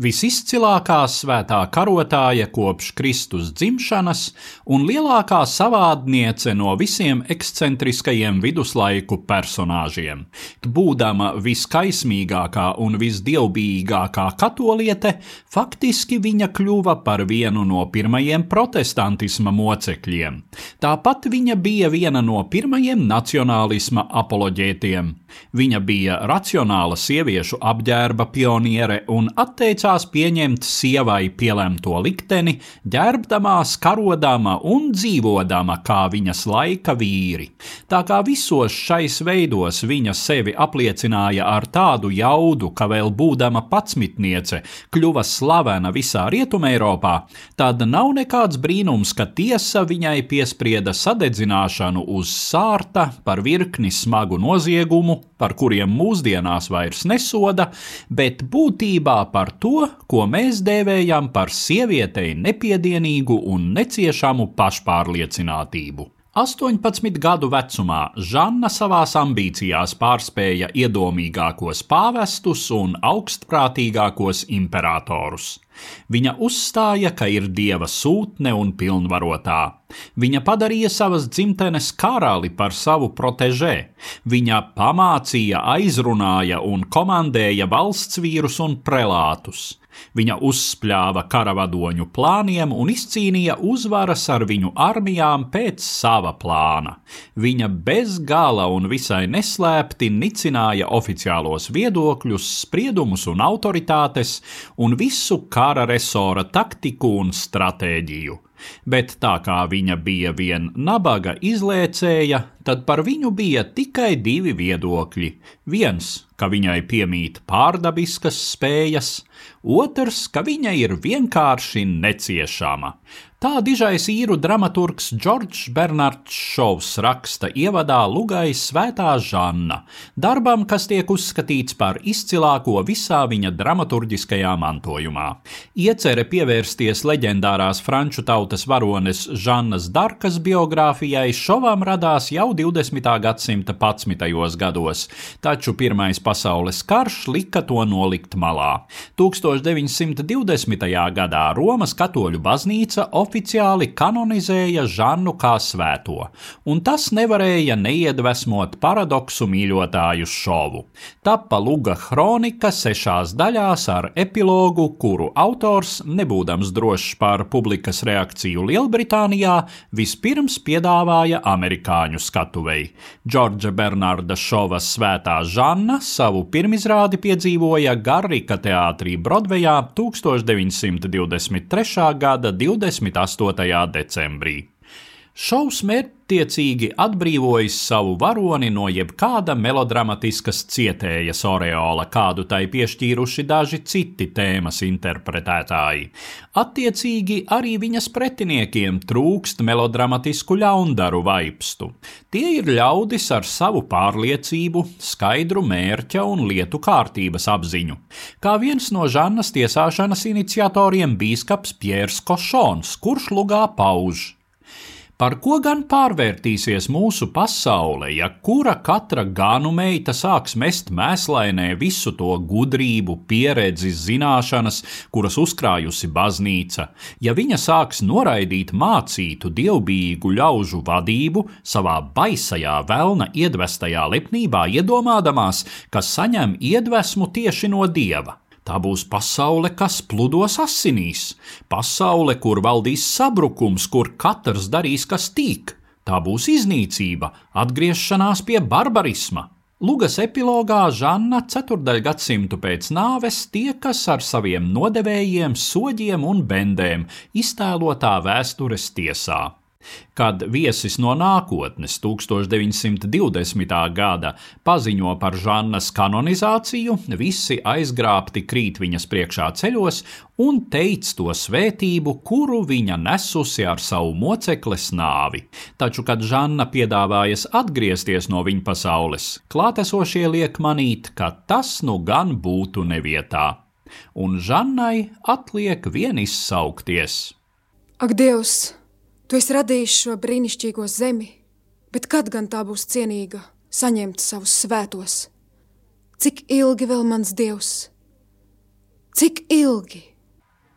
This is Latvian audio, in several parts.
visizcilākā svētā karotāja kopš Kristus dzimšanas un lielākā savādniece no visiem ekscentriskajiem viduslaiku personāžiem. Būdama viskaismīgākā un visdievbijīgākā katoliete, faktiski viņa kļuva par vienu no pirmajiem protestantisma mocekļiem. Tāpat viņa bija viena no pirmajiem nacionālisma apoloģētiem. Viņa bija racionāla sieviešu apģērba pioniere un atteicās pieņemt sievai pielemto likteni, ģērbdamās, karodama un dzīvodama kā viņas laika vīri. Tā kā visos šais veidos viņa sevi apliecināja ar tādu jaudu, ka vēl būdama patsmitniece kļuva slavena visā Rietumēropā, tad nav nekāds brīnums, ka tiesa viņai piesprieda sadedzināšanu uz sārta par virkni smagu noziegumu, par kuriem mūsdienās vairs nesoda, bet būtībā par to, ko mēs dēvējam par sievietei nepiedienīgu un neciešamu pašpārliecinātību. 18 gadu vecumā Žanna savās ambīcijās pārspēja iedomīgākos pāvestus un augstprātīgākos imperatorus. Viņa uzstāja, ka ir dieva sūtne un pilnvarotā. Viņa padarīja savas dzimtenes karali par savu protežē. Viņa pamācīja, aizrunāja un komandēja valsts vīrus un prelātus. Viņa uzspļāva karavadoņu plāniem un izcīnīja uzvaras ar viņu armijām pēc sava plāna. Viņa bez gala un visai neslēpti nicināja oficiālos viedokļus, spriedumus un autoritātes un visu kara resora taktiku un stratēģiju bet tā kā viņa bija vien nabaga izlēcēja, tad par viņu bija tikai divi viedokļi. Viens, ka viņai piemīt pārdabiskas spējas, otrs, ka viņa ir vienkārši neciešama. Tā dižais īru dramaturgs Džordžs Bernards Šovs raksta ievadā Lugai Svētā Žanna, darbam, kas tiek uzskatīts par izcilāko visā viņa dramaturgiskajā mantojumā. Iecere pievērsties leģendārās franču tautas varones Žannas Darkas biogrāfijai Šovam radās jau 20. gadsimta 11. gados, taču Pirmais pasaules karš lika to nolikt malā. 1920. gadā Romas katoļu baznīca oficiāli kanonizēja Žannu kā svēto, un tas nevarēja neiedvesmot paradoksu mīļotājus šovu. Tappa Luga kronika sešās daļās ar epilogu, kuru autors, nebūdams drošs par publikas reakciju Lielbritānijā, vispirms piedāvāja amerikāņu skatuvei. Džordža Bernarda Šova svētā Žanna savu pirmizrādi piedzīvoja Garrika teātrī Brodvejā 1923. gada 20. 28. decembrī. Šovs mērķtiecīgi atbrīvojis savu varoni no jebkāda melodramātiskas cietējas oreola, kādu tai piešķīruši daži citi tēmas interpretētāji. Attiecīgi arī viņas pretiniekiem trūkst melodramatisku ļaundaru vaipstu. Tie ir ļaudis ar savu pārliecību, skaidru mērķa un lietu kārtības apziņu. Kā viens no Žannas tiesāšanas iniciatoriem bīskaps Piers Košons, kurš lugā pauž. Par ko gan pārvērtīsies mūsu pasaule, ja kura katra gānu meita sāks mest mēslainē visu to gudrību, pieredzi, zināšanas, kuras uzkrājusi baznīca, ja viņa sāks noraidīt mācītu dievbijīgu ļaužu vadību savā baisajā velna iedvestajā lepnībā, iedomādamās, ka saņem iedvesmu tieši no dieva? Tā būs pasaule, kas pludos asinīs, pasaule, kur valdīs sabrukums, kur katrs darīs, kas tīk. Tā būs iznīcība, atgriešanās pie barbarisma. Lugas epilogā Žanna ceturdaļgadsimtu pēc nāves tiekas ar saviem nodevējiem, soģiem un bendēm iztēlotā vēstures tiesā. Kad viesis no nākotnes 1920. gada paziņo par Žannas kanonizāciju, visi aizgrābti krīt viņas priekšā ceļos un teic to svētību, kuru viņa nesusi ar savu mocekles nāvi. Taču, kad Žanna piedāvājas atgriezties no viņa pasaules, klātesošie liek manīt, ka tas nu gan būtu nevietā. Un Žannai atliek vien izsaukties. Ak, Dievs! Tu esi radījis šo brīnišķīgo zemi, bet kad gan tā būs cienīga saņemt savus svētos? Cik ilgi vēl mans dievs? Cik ilgi?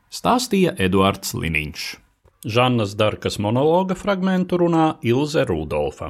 Stāstīja Eduards Liniņš. Žannas Darkas monologa fragmentu runā Ilze Rudolfa.